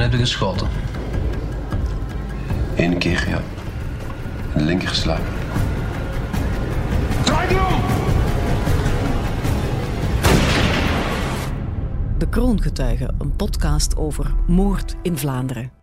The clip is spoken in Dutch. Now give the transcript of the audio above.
leven heb geschoten. Eén keer, ja. In de linkerslaap. De Kroongetuigen, een podcast over moord in Vlaanderen.